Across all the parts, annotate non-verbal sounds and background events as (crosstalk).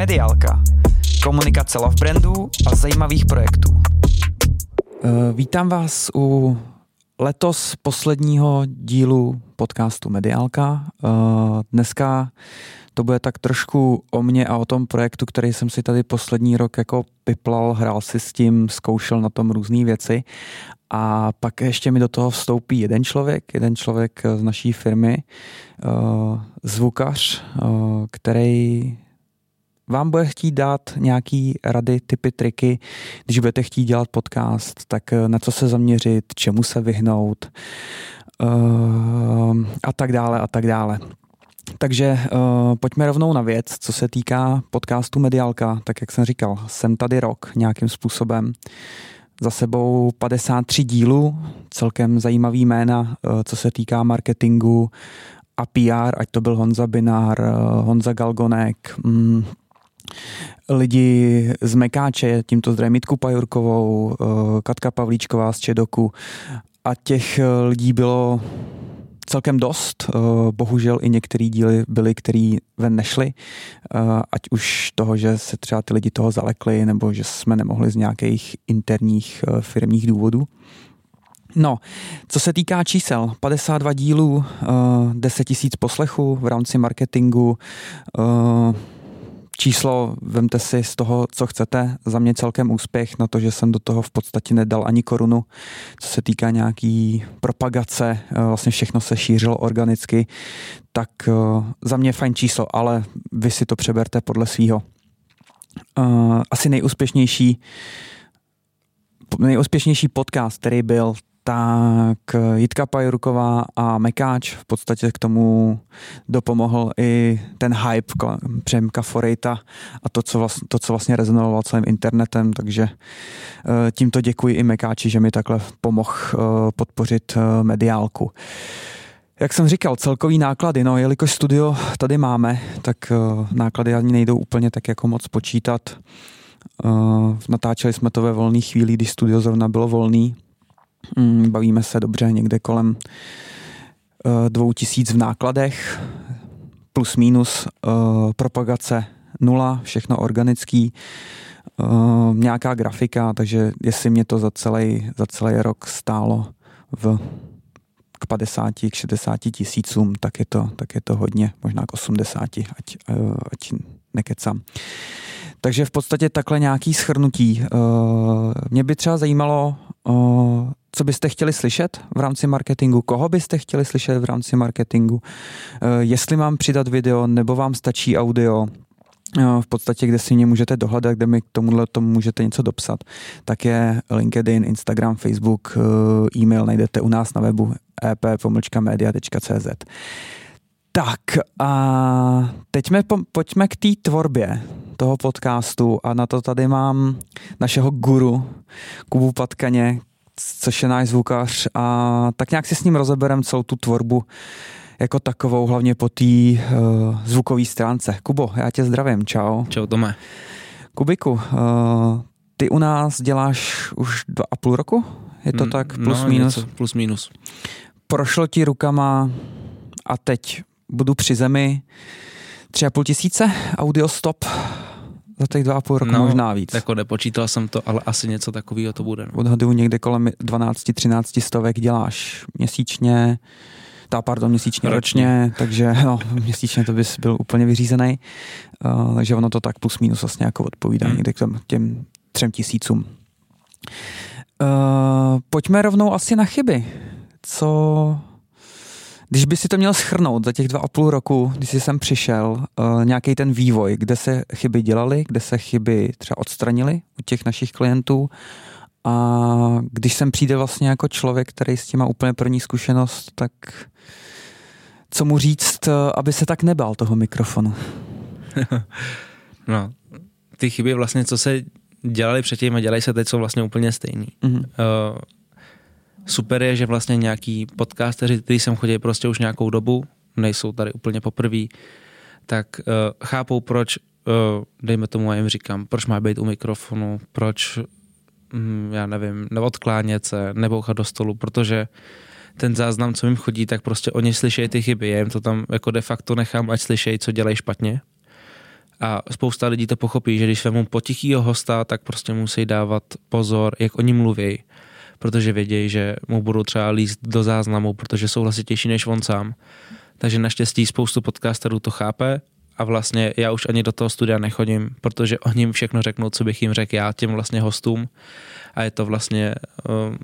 Mediálka. Komunikace love brandů a zajímavých projektů. Uh, vítám vás u letos posledního dílu podcastu Mediálka. Uh, dneska to bude tak trošku o mě a o tom projektu, který jsem si tady poslední rok jako piplal, hrál si s tím, zkoušel na tom různé věci a pak ještě mi do toho vstoupí jeden člověk, jeden člověk z naší firmy, uh, zvukař, který vám bude chtít dát nějaký rady, typy, triky, když budete chtít dělat podcast, tak na co se zaměřit, čemu se vyhnout uh, a tak dále a tak dále. Takže uh, pojďme rovnou na věc, co se týká podcastu Mediálka, tak jak jsem říkal, jsem tady rok nějakým způsobem. Za sebou 53 dílů, celkem zajímavý jména, uh, co se týká marketingu a PR, ať to byl Honza Binár, uh, Honza Galgonek, um, lidi z Mekáče, tímto zdravím Mitku Pajurkovou, Katka Pavlíčková z Čedoku a těch lidí bylo celkem dost. Eh, bohužel i některé díly byly, které ven nešly, eh, ať už toho, že se třeba ty lidi toho zalekli, nebo že jsme nemohli z nějakých interních eh, firmních důvodů. No, co se týká čísel, 52 dílů, 10 tisíc poslechů v rámci marketingu, číslo, vemte si z toho, co chcete. Za mě celkem úspěch na to, že jsem do toho v podstatě nedal ani korunu. Co se týká nějaký propagace, eh, vlastně všechno se šířilo organicky, tak eh, za mě fajn číslo, ale vy si to přeberte podle svýho. Eh, asi nejúspěšnější nejúspěšnější podcast, který byl, tak Jitka Pajurková a Mekáč v podstatě k tomu dopomohl i ten hype Přemka Forejta a to co, vlastně, to, co vlastně rezonovalo celým internetem, takže eh, tímto děkuji i Mekáči, že mi takhle pomohl eh, podpořit eh, mediálku. Jak jsem říkal, celkový náklady, no jelikož studio tady máme, tak náklady ani nejdou úplně tak jako moc počítat. Natáčeli jsme to ve volné chvíli, když studio zrovna bylo volný, bavíme se dobře někde kolem eh, dvou tisíc v nákladech, plus minus eh, propagace nula, všechno organický, eh, nějaká grafika, takže jestli mě to za celý, za celý rok stálo v k 50, k 60 tisícům, tak je to, tak je to hodně, možná k 80, ať, ať nekecám. Takže v podstatě takhle nějaký schrnutí. Mě by třeba zajímalo, co byste chtěli slyšet v rámci marketingu, koho byste chtěli slyšet v rámci marketingu, eh, jestli mám přidat video nebo vám stačí audio, eh, v podstatě, kde si mě můžete dohledat, kde mi k tomuhle tomu můžete něco dopsat, tak je LinkedIn, Instagram, Facebook, eh, e-mail najdete u nás na webu ep.media.cz. Tak a teď pojďme k té tvorbě toho podcastu a na to tady mám našeho guru Kubu Patkaně, což je náš zvukař a tak nějak si s ním rozeberem celou tu tvorbu jako takovou, hlavně po té uh, zvukové stránce. Kubo, já tě zdravím, čau. Čau Tome. Kubiku, uh, ty u nás děláš už dva a půl roku? Je to mm, tak plus no, minus? Něco, plus minus. Prošlo ti rukama a teď budu při zemi tři a půl tisíce audio stop za těch dva a půl roku no, možná víc. Jako nepočítal jsem to, ale asi něco takového to bude. No. Odhaduju někde kolem 12-13 stovek děláš měsíčně, ta pardon, měsíčně ročně, takže no, měsíčně to bys byl úplně vyřízený. Uh, takže ono to tak plus minus vlastně jako odpovídá hmm. někde k těm, těm třem tisícům. Uh, pojďme rovnou asi na chyby. Co když by si to měl schrnout za těch dva a půl roku, když jsi sem přišel, uh, nějaký ten vývoj, kde se chyby dělaly, kde se chyby třeba odstranily u těch našich klientů a když sem přijde vlastně jako člověk, který s tím má úplně první zkušenost, tak co mu říct, aby se tak nebál toho mikrofonu? (laughs) no, ty chyby vlastně, co se dělali předtím a dělají se teď, jsou vlastně úplně stejný. Mm-hmm. Uh, super je, že vlastně nějaký podcasteři, kteří sem chodí prostě už nějakou dobu, nejsou tady úplně poprvé, tak uh, chápou, proč, uh, dejme tomu, já jim říkám, proč má být u mikrofonu, proč, um, já nevím, neodklánět se, nebouchat do stolu, protože ten záznam, co jim chodí, tak prostě oni slyšejí ty chyby, já jim to tam jako de facto nechám, ať slyšejí, co dělají špatně. A spousta lidí to pochopí, že když vemu potichýho hosta, tak prostě musí dávat pozor, jak oni mluví, protože vědějí, že mu budou třeba líst do záznamu, protože jsou hlasitější než on sám. Takže naštěstí spoustu podcasterů to chápe a vlastně já už ani do toho studia nechodím, protože oni všechno řeknou, co bych jim řekl já těm vlastně hostům a je to vlastně um,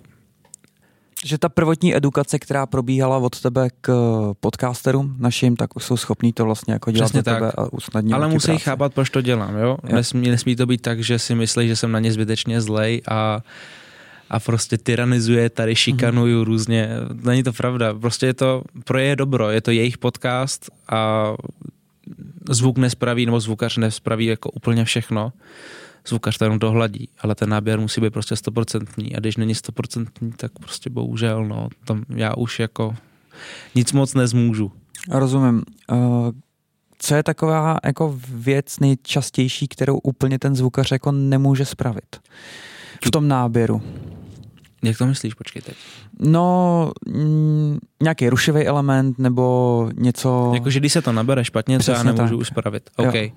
že ta prvotní edukace, která probíhala od tebe k podcasterům našim, tak jsou schopní to vlastně jako dělat Přesně tebe a usnadnit. Ale musí práci. chápat, proč to dělám, jo? jo. Nesmí, nesmí to být tak, že si myslí, že jsem na ně zbytečně zlej a a prostě tyranizuje, tady šikanuju mm-hmm. různě. Není to pravda. Prostě je to pro je dobro. Je to jejich podcast a zvuk nespraví, nebo zvukař nespraví jako úplně všechno. Zvukař to jenom dohladí, ale ten náběr musí být prostě stoprocentní a když není stoprocentní, tak prostě bohužel, no, tam já už jako nic moc nezmůžu. Rozumím. Uh, co je taková jako věc nejčastější, kterou úplně ten zvukař jako nemůže spravit v tom náběru? Jak to myslíš, počkej teď? No, mm, nějaký rušivý element nebo něco... Jakože když se to nabere špatně, co já nemůžu tak. uspravit. OK. Jo.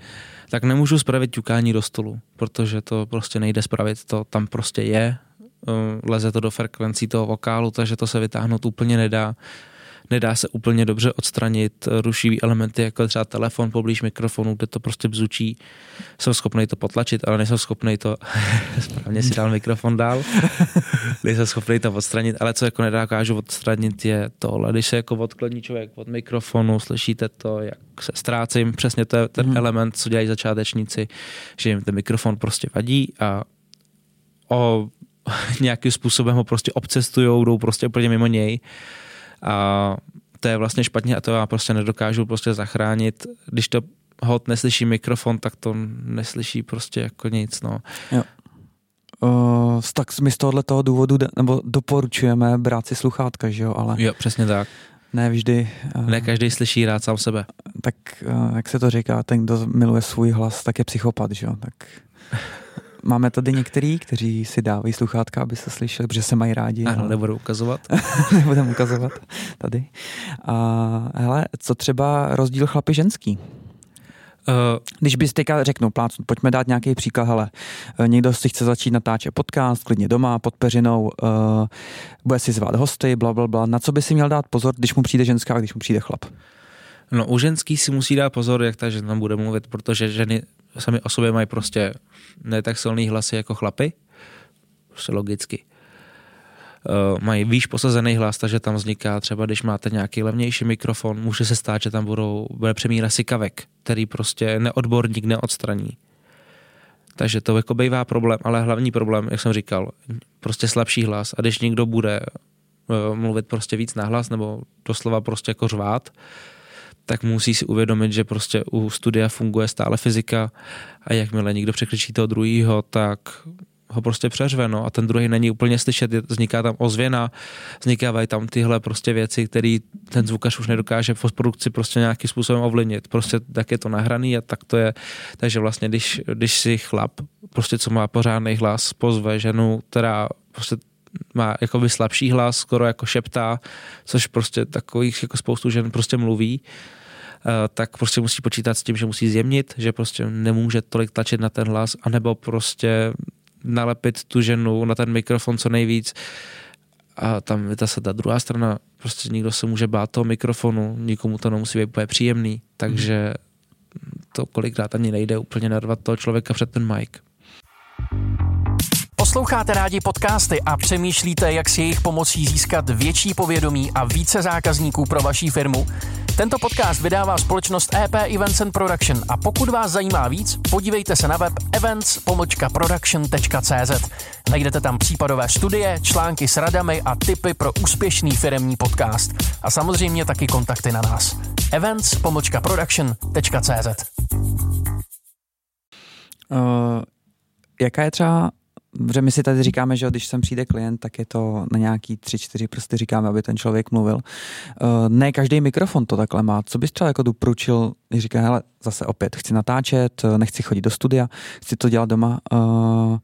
Tak nemůžu spravit ťukání do stolu, protože to prostě nejde spravit, to tam prostě je, eh, leze to do frekvencí toho vokálu, takže to se vytáhnout úplně nedá nedá se úplně dobře odstranit rušivý elementy, jako třeba telefon poblíž mikrofonu, kde to prostě bzučí. Jsem schopný to potlačit, ale nejsem schopný to, (laughs) správně si dal mikrofon dál, (laughs) nejsem schopný to odstranit, ale co jako nedokážu odstranit je tohle, když se jako odkloní člověk od mikrofonu, slyšíte to, jak se ztrácím, přesně to je ten hmm. element, co dělají začátečníci, že jim ten mikrofon prostě vadí a o (laughs) nějakým způsobem ho prostě obcestujou, jdou prostě úplně mimo něj a to je vlastně špatně a to já prostě nedokážu prostě zachránit. Když to hod neslyší mikrofon, tak to neslyší prostě jako nic, no. Jo. Uh, tak my z tohohle toho důvodu nebo doporučujeme brát si sluchátka, že jo, ale... Jo, přesně tak. Ne vždy. Uh, ne každý slyší rád sám sebe. Tak, uh, jak se to říká, ten, kdo miluje svůj hlas, tak je psychopat, že jo, tak... (laughs) Máme tady některý, kteří si dávají sluchátka, aby se slyšeli, protože se mají rádi. Ano, ale... nebudou ukazovat. (laughs) Nebudeme ukazovat tady. A hele, co třeba rozdíl chlapy ženský? Uh, Když bys teďka řeknu, plácnu, pojďme dát nějaký příklad, hele, eh, někdo si chce začít natáčet podcast, klidně doma, pod peřinou, uh, bude si zvát hosty, bla, bla, bla. Na co by si měl dát pozor, když mu přijde ženská a když mu přijde chlap? No u ženský si musí dát pozor, jak ta žena bude mluvit, protože ženy sami o sobě mají prostě ne tak silný hlasy jako chlapy, prostě logicky. Uh, mají výš posazený hlas, takže tam vzniká třeba, když máte nějaký levnější mikrofon, může se stát, že tam budou, bude přemíra sikavek, který prostě neodborník neodstraní. Takže to jako bývá problém, ale hlavní problém, jak jsem říkal, prostě slabší hlas. A když někdo bude uh, mluvit prostě víc nahlas nebo doslova prostě jako řvát, tak musí si uvědomit, že prostě u studia funguje stále fyzika a jakmile někdo překřičí toho druhého, tak ho prostě přeřve, no, a ten druhý není úplně slyšet, vzniká tam ozvěna, vznikají tam tyhle prostě věci, které ten zvukař už nedokáže v postprodukci prostě nějakým způsobem ovlivnit. Prostě tak je to nahraný a tak to je. Takže vlastně, když, když si chlap, prostě co má pořádný hlas, pozve ženu, která prostě má jakoby slabší hlas, skoro jako šeptá, což prostě takových jako spoustu žen prostě mluví, tak prostě musí počítat s tím, že musí zjemnit, že prostě nemůže tolik tlačit na ten hlas, anebo prostě nalepit tu ženu na ten mikrofon co nejvíc. A tam je zase ta druhá strana, prostě někdo se může bát toho mikrofonu, nikomu to nemusí být úplně příjemný, takže to kolikrát ani nejde úplně narvat toho člověka před ten mic. Posloucháte rádi podcasty a přemýšlíte, jak si jejich pomocí získat větší povědomí a více zákazníků pro vaší firmu? Tento podcast vydává společnost EP Events and Production a pokud vás zajímá víc, podívejte se na web events.production.cz. Najdete tam případové studie, články s radami a tipy pro úspěšný firemní podcast. A samozřejmě taky kontakty na nás. events.production.cz uh, Jaká je třeba Protože my si tady říkáme, že když sem přijde klient, tak je to na nějaký tři, čtyři prsty říkáme, aby ten člověk mluvil. Uh, ne každý mikrofon to takhle má. Co bys třeba jako doporučil, když říká, hele, zase opět, chci natáčet, nechci chodit do studia, chci to dělat doma. Uh,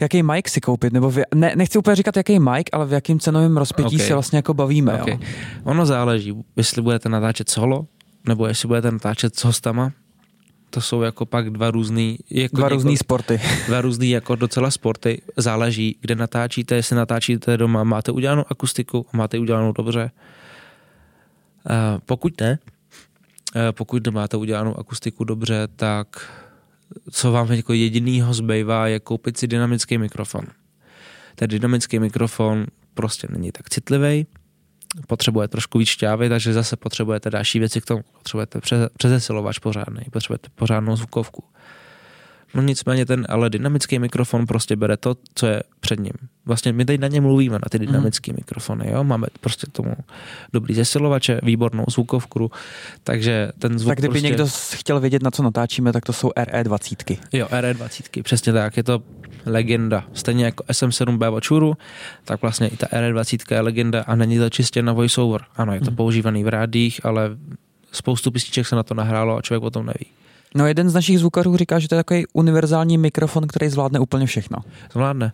jaký mic si koupit, nebo v, ne, nechci úplně říkat, jaký mic, ale v jakým cenovém rozpětí okay. se vlastně jako bavíme. Okay. Jo? Ono záleží, jestli budete natáčet solo, nebo jestli budete natáčet s hostama, to jsou jako pak dva různý... Jako dva různý sporty. (laughs) Dva různý jako docela sporty. Záleží, kde natáčíte, jestli natáčíte doma, máte udělanou akustiku, máte udělanou dobře. Uh, pokud ne, uh, pokud nemáte udělanou akustiku dobře, tak co vám jako jedinýho zbývá, je koupit si dynamický mikrofon. Ten dynamický mikrofon prostě není tak citlivý, potřebuje trošku víc šťávy, takže zase potřebujete další věci k tomu. Potřebujete přezesilovač pořádný, potřebujete pořádnou zvukovku. No nicméně ten ale dynamický mikrofon prostě bere to, co je před ním. Vlastně my teď na ně mluvíme, na ty mhm. dynamické mm. mikrofony, jo? máme prostě tomu dobrý zesilovače, výbornou zvukovku, takže ten zvuk Tak kdyby prostě... někdo chtěl vědět, na co natáčíme, tak to jsou RE20. Jo, RE20, přesně tak, je to legenda. Stejně jako SM7B od Shuru, tak vlastně i ta RE20 je legenda a není to čistě na voiceover. Ano, je to mm. používaný v rádích, ale spoustu písniček se na to nahrálo a člověk o tom neví. No jeden z našich zvukařů říká, že to je takový univerzální mikrofon, který zvládne úplně všechno. Zvládne.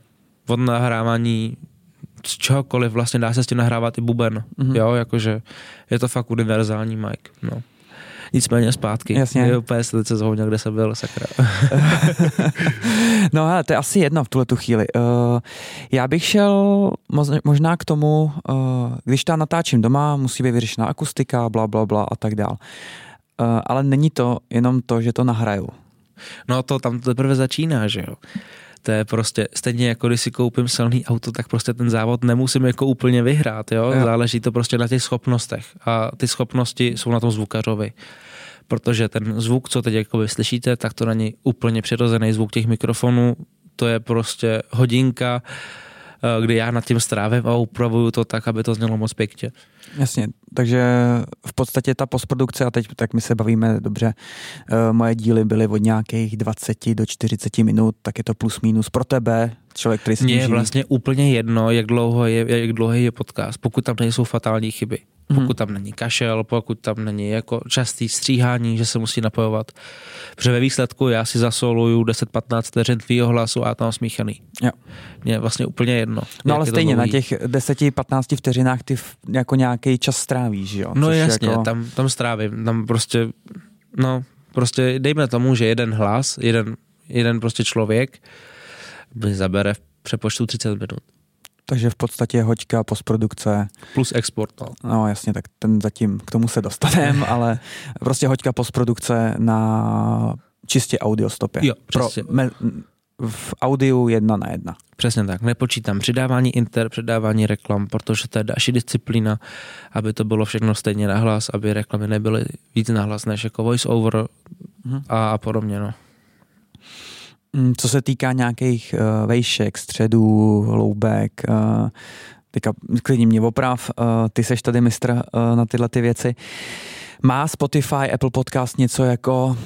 Od nahrávání z čehokoliv vlastně dá se s tím nahrávat i buben. Mm-hmm. Jo, jakože je to fakt univerzální mic. No. Nicméně zpátky. Jasně. Je úplně se zhounil, kde jsem byl, sakra. (laughs) no hele, to je asi jedno v tuhle tu chvíli. Uh, já bych šel možná k tomu, uh, když ta natáčím doma, musí být vyřešená akustika, bla, bla, bla a tak dál. Uh, ale není to jenom to, že to nahraju. No to tam to teprve začíná, že jo. To je prostě stejně jako když si koupím silný auto, tak prostě ten závod nemusím jako úplně vyhrát, jo? jo. Záleží to prostě na těch schopnostech a ty schopnosti jsou na tom zvukařovi protože ten zvuk, co teď jako slyšíte, tak to není úplně přirozený zvuk těch mikrofonů, to je prostě hodinka, eh, kdy já nad tím strávím a upravuju to tak, aby to znělo moc pěkně. Jasně, takže v podstatě ta postprodukce, a teď tak my se bavíme dobře, uh, moje díly byly od nějakých 20 do 40 minut, tak je to plus minus pro tebe, člověk, který se Mně je vlastně úplně jedno, jak dlouho je, jak dlouhý je podcast, pokud tam nejsou fatální chyby. Mhm. Pokud tam není kašel, pokud tam není jako častý stříhání, že se musí napojovat. Protože ve výsledku já si zasoluju 10-15 vteřin tvýho hlasu a tam smíchaný. Jo. Mně je vlastně úplně jedno. No ale stejně na těch 10-15 vteřinách ty jako nějaký čas strávíš, jo? No Což jasně, jako... tam, tam strávím. Tam prostě, no, prostě dejme tomu, že jeden hlas, jeden, jeden prostě člověk mi zabere v přepočtu 30 minut. Takže v podstatě hoďka, postprodukce. Plus export. No. no jasně, tak ten zatím k tomu se dostaneme, (laughs) ale prostě hoďka postprodukce na čistě audio stopě. Jo, přesně. Pro, me, v audiu jedna na jedna. Přesně tak, nepočítám přidávání inter, přidávání reklam, protože to je další disciplína, aby to bylo všechno stejně nahlas, aby reklamy nebyly víc nahlas než jako voice over mhm. a, a podobně. No. Mm, co se týká nějakých uh, vejšek, středů, hloubek, uh, teďka klidně mě oprav, uh, ty seš tady mistr uh, na tyhle ty věci. Má Spotify, Apple Podcast něco jako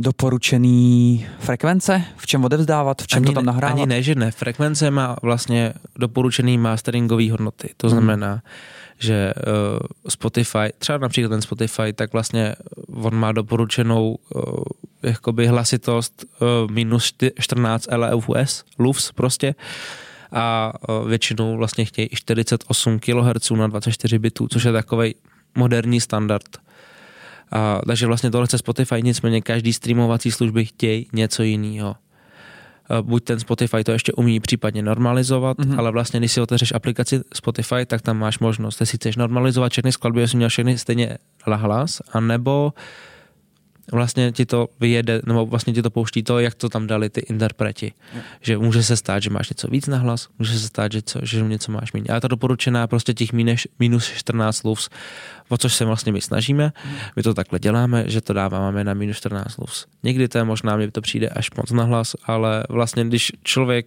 doporučený frekvence? V čem odevzdávat? V čem ani to tam nahrávat? Ani ne, že ne. Frekvence má vlastně doporučený masteringové hodnoty. To mhm. znamená, hmm že uh, Spotify, třeba například ten Spotify, tak vlastně on má doporučenou uh, jakoby hlasitost uh, minus 14 LFUS, LUFS prostě a uh, většinou vlastně chtějí 48 kHz na 24 bitů, což je takový moderní standard. A, takže vlastně tohle chce Spotify, nicméně každý streamovací služby chtějí něco jiného. Eh, buď ten Spotify to ještě umí případně normalizovat, mm-hmm. ale vlastně, když si otevřeš aplikaci Spotify, tak tam máš možnost, jestli chceš normalizovat všechny skladby, jestli měl všechny stejně hlas, anebo vlastně ti to vyjede, nebo vlastně ti to pouští to, jak to tam dali ty interpreti. Je. Že může se stát, že máš něco víc na hlas, může se stát, že, co, že něco máš méně. Ale ta doporučená prostě těch minus, minus 14 luvs, o což se vlastně my snažíme. My to takhle děláme, že to dáváme na minus 14 luvs. Někdy to je možná, mi to přijde až moc na hlas, ale vlastně když člověk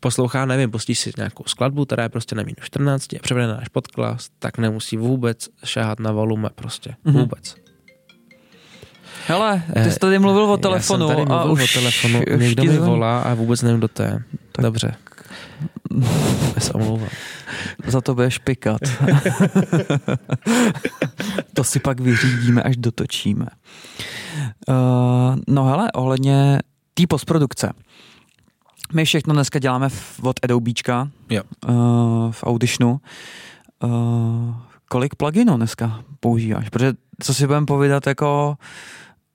poslouchá, nevím, pustíš si nějakou skladbu, která je prostě na minus 14 a převede náš podklas, tak nemusí vůbec šáhat na volume prostě. Mm-hmm. Vůbec. Hele, ty jsi tady mluvil o telefonu. Já jsem tady a už o telefonu. Někdo mi volá a vůbec nevím, kdo to je. Tak. Dobře. Já se omlouvám. Za to budeš pikat. (laughs) to si pak vyřídíme, až dotočíme. Uh, no hele, ohledně té postprodukce. My všechno dneska děláme v, od Adobečka. Uh, v Auditionu. Uh, kolik pluginů dneska používáš? Protože co si budeme povídat, jako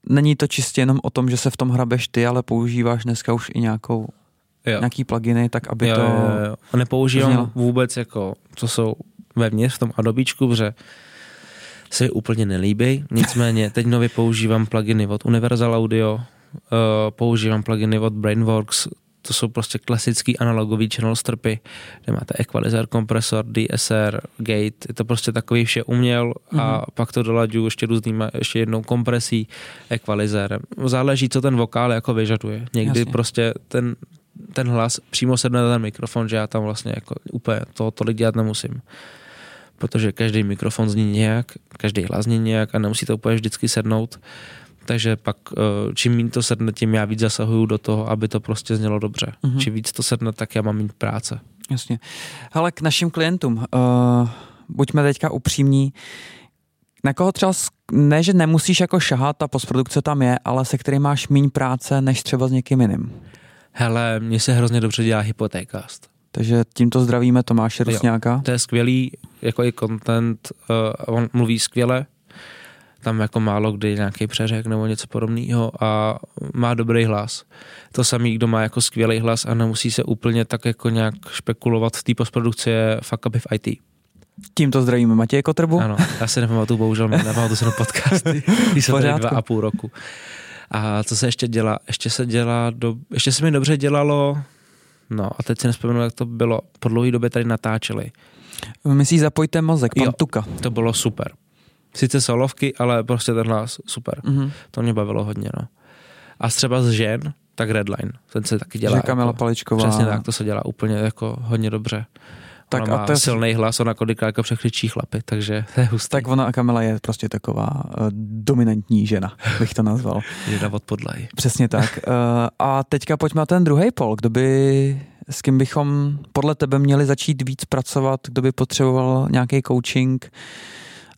není to čistě jenom o tom, že se v tom hrabeš ty, ale používáš dneska už i nějakou jo. nějaký pluginy, tak aby jo, to... Jo, jo. Nepoužívám znělo. vůbec jako, co jsou vevnitř v tom Adobíčku, protože se úplně nelíbí. Nicméně (laughs) teď nově používám pluginy od Universal Audio, uh, používám pluginy od Brainworks, to jsou prostě klasický analogový channel strpy, kde máte equalizer, kompresor, DSR, gate, je to prostě takový vše uměl a mm-hmm. pak to dolaďuju ještě různýma, ještě jednou kompresí, equalizérem. Záleží, co ten vokál jako vyžaduje. Někdy Jasně. prostě ten, ten hlas přímo sedne na ten mikrofon, že já tam vlastně jako úplně to tolik dělat nemusím. Protože každý mikrofon zní nějak, každý hlas zní nějak a nemusí to úplně vždycky sednout. Takže pak eh, čím méně to sedne, tím já víc zasahuju do toho, aby to prostě znělo dobře. Mm-hmm. Čím víc to sedne, tak já mám mít práce. Jasně. Ale k našim klientům, uh, buďme teďka upřímní, na koho třeba, ne, že nemusíš jako šahat, ta postprodukce tam je, ale se kterým máš méně práce, než třeba s někým jiným? Hele, mně se hrozně dobře dělá hypotékást. Takže tímto zdravíme Tomáše Rusňáka. To je skvělý, jako i content, uh, on mluví skvěle, tam jako málo kdy nějaký přeřek nebo něco podobného a má dobrý hlas. To samý, kdo má jako skvělý hlas a nemusí se úplně tak jako nějak špekulovat v té postprodukci je fuck up v IT. Tímto zdravíme Matěje Kotrbu. Ano, já si nepamatuju, bohužel nepamatuju se na podcasty, (laughs) když jsem tady dva a půl roku. A co se ještě dělá? Ještě se dělá, do, ještě se mi dobře dělalo, no a teď si nespomenu, jak to bylo. Po dlouhé době tady natáčeli. Myslíš zapojte mozek, pan jo, Tuka. To bylo super. Sice solovky, ale prostě ten hlas super. Mm-hmm. To mě bavilo hodně, no. A třeba z žen, tak Redline, ten se taky dělá. Že Kamila jako, Paličková. Přesně tak, to se dělá úplně jako hodně dobře. Tak ona a má je... silný hlas, ona kolikrát jako překřičí chlapy, takže (laughs) to je hustý. Tak ona a Kamila je prostě taková uh, dominantní žena, bych to nazval. (laughs) žena od podlahy. Přesně tak. Uh, (laughs) a teďka pojďme na ten druhý pol. Kdo by, s kým bychom podle tebe měli začít víc pracovat, kdo by potřeboval nějaký coaching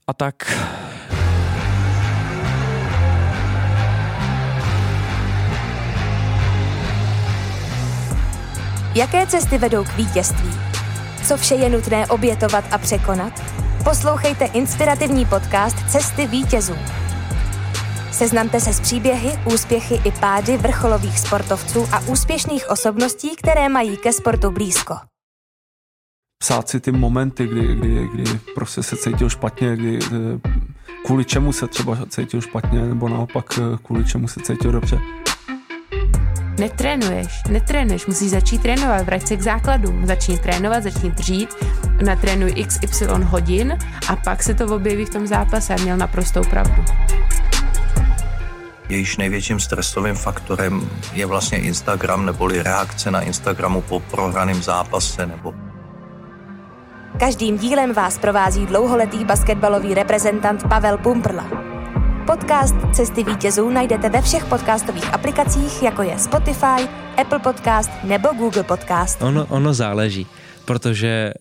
a tak. Jaké cesty vedou k vítězství? co vše je nutné obětovat a překonat? Poslouchejte inspirativní podcast Cesty vítězů. Seznamte se s příběhy, úspěchy i pády vrcholových sportovců a úspěšných osobností, které mají ke sportu blízko. Psát si ty momenty, kdy, kdy, kdy prostě se cítil špatně, kdy, eh, kvůli čemu se třeba cítil špatně, nebo naopak eh, kvůli čemu se cítil dobře. Netrénuješ, netrénuješ, musíš začít trénovat, vrať se k základům, začni trénovat, začni dřít, natrénuj XY hodin a pak se to objeví v tom zápase a měl naprostou pravdu. Jejíž největším stresovým faktorem je vlastně Instagram neboli reakce na Instagramu po prohraném zápase nebo Každým dílem vás provází dlouholetý basketbalový reprezentant Pavel Pumprla. Podcast Cesty vítězů najdete ve všech podcastových aplikacích, jako je Spotify, Apple Podcast nebo Google Podcast. Ono, ono záleží, protože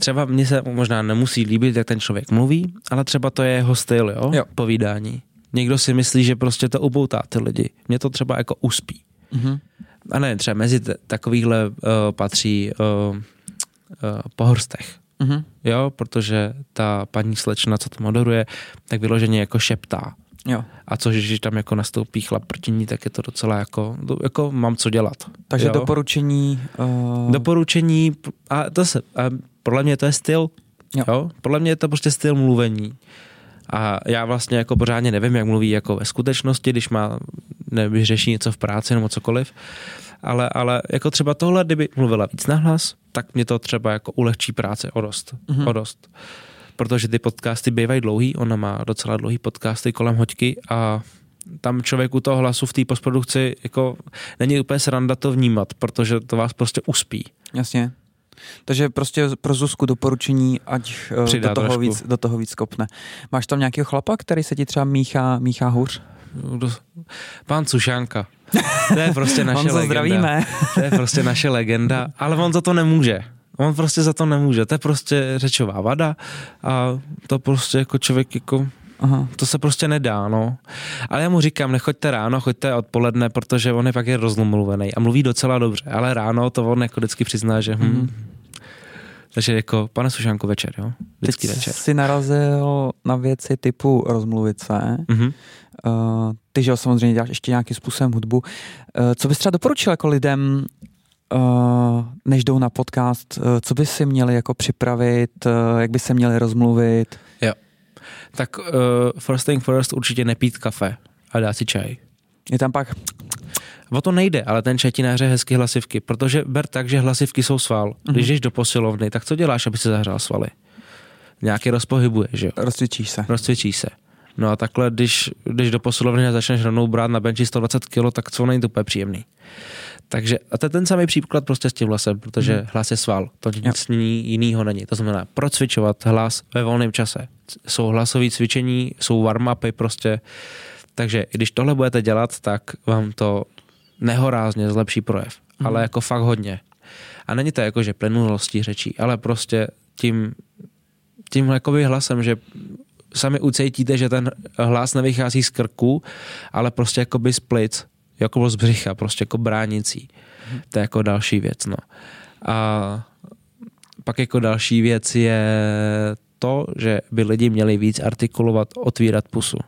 třeba mně se možná nemusí líbit, jak ten člověk mluví, ale třeba to je jeho styl, jo? jo. Povídání. Někdo si myslí, že prostě to upoutá ty lidi. Mě to třeba jako uspí. Mm-hmm. A ne, třeba mezi t- takovýhle uh, patří uh, uh, pohorstech. Mm-hmm. Jo, protože ta paní slečna, co to moderuje, tak vyloženě jako šeptá. Jo. A což, když tam jako nastoupí chlap proti ní, tak je to docela jako, jako mám co dělat. Takže jo? doporučení... Uh... Doporučení, a to se, a podle mě to je styl, jo. jo. Podle mě je to prostě styl mluvení. A já vlastně jako pořádně nevím, jak mluví jako ve skutečnosti, když má, nevím, řeší něco v práci nebo cokoliv ale, ale jako třeba tohle, kdyby mluvila víc nahlas, tak mě to třeba jako ulehčí práce o dost. Mm-hmm. O dost. Protože ty podcasty bývají dlouhý, ona má docela dlouhý podcasty kolem hoďky a tam člověku toho hlasu v té postprodukci jako není úplně sranda to vnímat, protože to vás prostě uspí. Jasně. Takže prostě pro Zuzku doporučení, ať eh, do toho, víc, do toho víc kopne. Máš tam nějakého chlapa, který se ti třeba míchá, míchá hůř? Pán Cušánka. To je prostě naše (laughs) legenda. zdravíme. To je prostě naše legenda, ale on za to nemůže. On prostě za to nemůže. To je prostě řečová vada a to prostě jako člověk jako Aha. To se prostě nedá, no. Ale já mu říkám, nechoďte ráno, choďte odpoledne, protože on je pak je rozmluvený a mluví docela dobře, ale ráno to on jako vždycky přizná, že hm, mm. Takže jako, pane Sušanko, večer, jo? Vždycky Teď večer. jsi narazil na věci typu rozmluvit se. Mhm. Uh, ty, že jo, samozřejmě děláš ještě nějakým způsobem hudbu. Uh, co bys třeba doporučil jako lidem, uh, než jdou na podcast, uh, co by si měli jako připravit, uh, jak by se měli rozmluvit? Tak uh, first thing first určitě nepít kafe a dát si čaj. Je tam pak, O to nejde, ale ten čaj ti nahřeje hezky hlasivky, protože ber tak, že hlasivky jsou sval. Když jdeš do posilovny, tak co děláš, aby se zahřál svaly? Nějaký rozpohybuje, že jo? rozcvičíš se. Rozcvičí se. No a takhle, když jdeš do posilovny a začneš rovnou brát na benči 120 kg, tak co není to úplně příjemný. Takže a to je ten samý příklad prostě s tím hlasem, protože hmm. hlas je sval, to nic jiného není. To znamená procvičovat hlas ve volném čase. Jsou hlasové cvičení, jsou warm-upy prostě. Takže i když tohle budete dělat, tak vám to nehorázně zlepší projev. Hmm. Ale jako fakt hodně. A není to jako, že plynulostí řečí, ale prostě tím, tím jakoby hlasem, že sami ucítíte, že ten hlas nevychází z krku, ale prostě jakoby z plic, jako z břicha, prostě jako bránicí. To je jako další věc, no. A pak jako další věc je to, že by lidi měli víc artikulovat, otvírat pusu.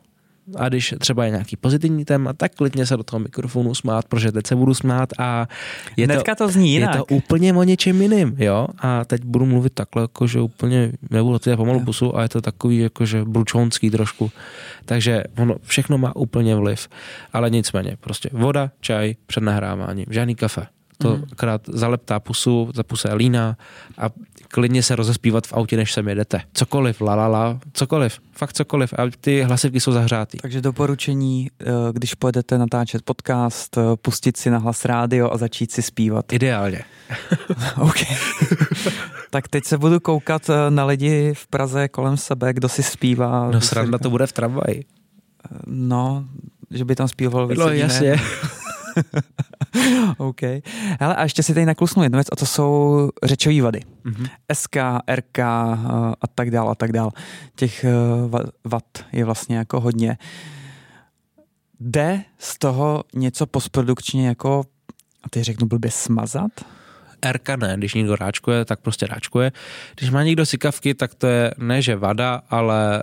A když třeba je nějaký pozitivní téma, tak klidně se do toho mikrofonu smát, protože teď se budu smát a je Hnedka to zní jinak. je to úplně o něčem jiným, jo. A teď budu mluvit takhle, jakože úplně nebudu otvírat pomalu pusu a je to takový jakože bručonský trošku. Takže ono všechno má úplně vliv. Ale nicméně, prostě voda, čaj před nahráváním, žádný kafe. To Mhm. akorát zaleptá pusu, za puse je líná a klidně se rozespívat v autě, než sem jedete. Cokoliv, la la la, cokoliv, fakt cokoliv. A ty hlasivky jsou zahřátý. Takže doporučení, eh, když pojedete natáčet podcast, eh, pustit si na hlas rádio a začít si zpívat. Ideálně. (laughs) OK. tak teď se budu koukat eh, na lidi v Praze kolem sebe, kdo si zpívá. No sranda to bude v tramvaji. No, že by tam zpíval víc No jasně. (laughs) (laughs) OK. Hele, a ještě si tady naklusnu jednu věc, a to jsou řečové vady. Mhm. SK, RK eh, a tak dál a tak dál. Těch eh, va- vad je vlastně jako hodně. Jde z toho něco postprodukčně jako, a teď řeknu blbě, smazat? RK ne, když někdo ráčkuje, tak prostě ráčkuje. Když má někdo sikavky, tak to je ne, že vada, ale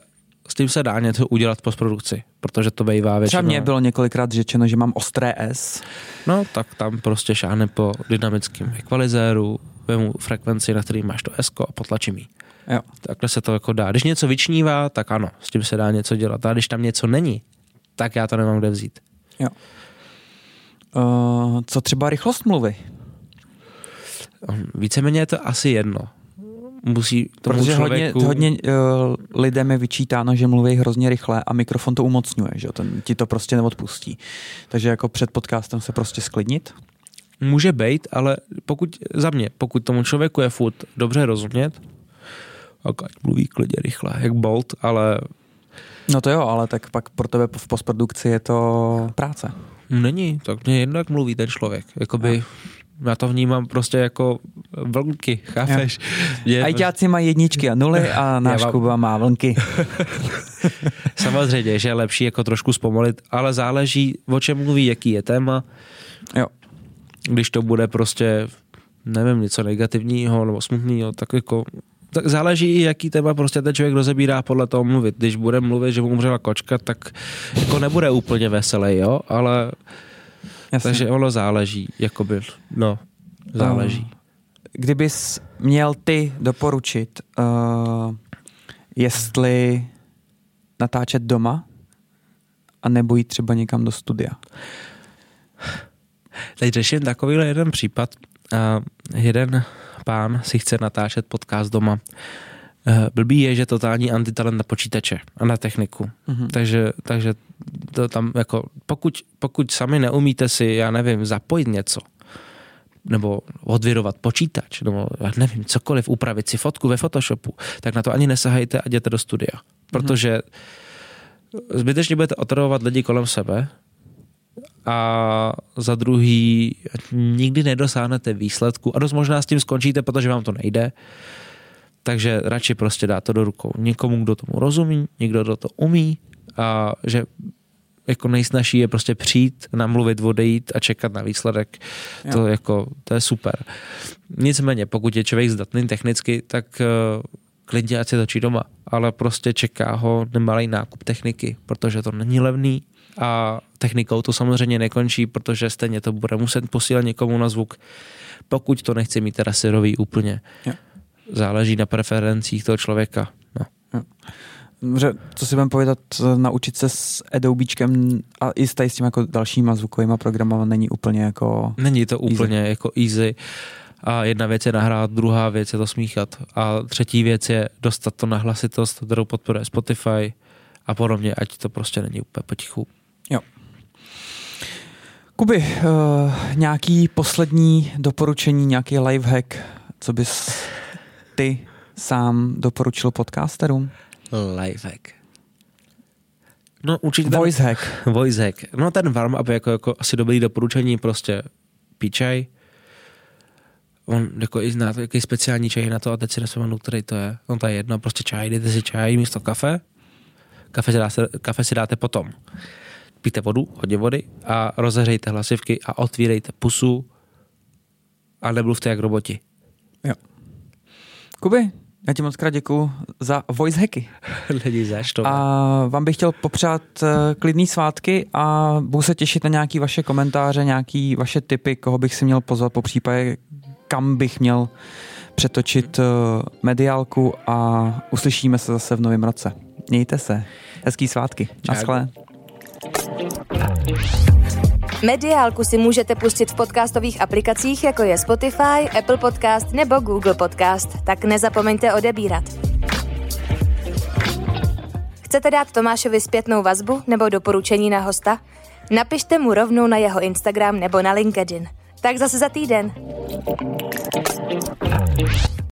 s tím se dá něco udělat postprodukci, protože to bývá Třeba většinou. mně bylo několikrát řečeno, že mám ostré S. No, tak tam prostě šáhne po dynamickém ekvalizéru, vemu frekvenci, na který máš to S a potlačím ji. Jo. Takhle se to jako dá. Když něco vyčnívá, tak ano, s tím se dá něco dělat. A když tam něco není, tak já to nemám kde vzít. Uh, co třeba rychlost mluvy? Víceméně je to asi jedno. Musí tomu Protože hodně, člověku... hodně uh, lidem je vyčítáno, že mluví hrozně rychle a mikrofon to umocňuje, že ten ti to prostě neodpustí. Takže jako před podcastem se prostě sklidnit. Může být, ale pokud, za mě, pokud tomu člověku je furt dobře rozumět, tak ať mluví klidně rychle, jak Bolt, ale No to jo, ale tak pak pro tebe v postprodukci je to práce. není, tak mě jedno, jak mluví ten člověk. Jakoby, já to vnímám prostě jako vlnky, chápeš? Je, Ajťáci mají jedničky a nuly a (laughs) náš mám- Kuba má vlnky. (laughs) samozřejmě, že je lepší jako trošku zpomalit, ale záleží, o čem mluví, jaký je téma. Jo. Když to bude prostě, nevím, něco negativního nebo smutného, tak jako tak záleží i, jaký téma prostě ten člověk rozebírá podle toho mluvit. Když bude mluvit, že mu umřela kočka, tak jako nebude úplně veselý, jo, ale Jasně. takže ono záleží, jakoby, no, záleží. Kdybys měl ty doporučit, uh, jestli natáčet doma a nebo jít třeba někam do studia. Teď řeším takovýhle jeden případ. A jeden pán si chce natáčet podcast doma. Eh, Blbý je, že totální antitalent na počítače a na techniku. Mhm. Takže, takže to tam jako, pokud, pokud sami neumíte si, já nevím, zapojit něco, nebo odvěrovat počítač, nebo já nevím, cokoliv, upravit si fotku ve Photoshopu, tak na to ani nesahejte a jděte do studia. Protože zbytečně budete otravovat lidi kolem sebe a za druhý nikdy nedosáhnete výsledku a dost možná s tím skončíte, protože vám to nejde. Takže radši prostě dá to do rukou někomu, kdo tomu rozumí, někdo, kdo to umí a že jako nejsnažší je prostě přijít, namluvit, odejít a čekat na výsledek. Jo. To, jako, to je super. Nicméně, pokud je člověk zdatný technicky, tak uh, klidně ať se točí doma, ale prostě čeká ho nemalý nákup techniky, protože to není levný a technikou to samozřejmě nekončí, protože stejně to bude muset posílat někomu na zvuk, pokud to nechce mít teda syrový úplně. Jo. Záleží na preferencích toho člověka. No. Jo. Co si budeme povědat, naučit se s Adobečkem a i s, s tím jako dalšíma zvukovými programy není úplně jako Není to easy. úplně jako easy. A jedna věc je nahrát, druhá věc je to smíchat. A třetí věc je dostat to na hlasitost, kterou podporuje Spotify a podobně, ať to prostě není úplně potichu. Jo. Kuby, uh, nějaký poslední doporučení, nějaký lifehack, co bys ty sám doporučil podcasterům? Lifehack. No určitě... Voice hack. Voice hack. No ten warm-up jako, jako asi dobrý doporučení, prostě píčaj. On jako i zná jaký speciální čaj na to a teď si nespomenu, který to je. No to je jedno, prostě čaj, dejte si čaj místo kafe. Kafe si, dáte, kafe si dáte potom. Píte vodu, hodně vody a rozehřejte hlasivky a otvírejte pusu a nemluvte jak roboti. Jo. Kuby, já ti moc krát děkuju za voice hacky. (laughs) Lidi zaš to. A vám bych chtěl popřát eh, klidný svátky a budu se těšit na nějaký vaše komentáře, nějaký vaše tipy, koho bych si měl pozvat po případě, kam bych měl přetočit eh, mediálku a uslyšíme se zase v novém roce. Mějte se. Hezký svátky. Naschle. Mediálku si můžete pustit v podcastových aplikacích, jako je Spotify, Apple Podcast nebo Google Podcast, tak nezapomeňte odebírat. Chcete dát Tomášovi zpětnou vazbu nebo doporučení na hosta? Napište mu rovnou na jeho Instagram nebo na LinkedIn. Tak zase za týden.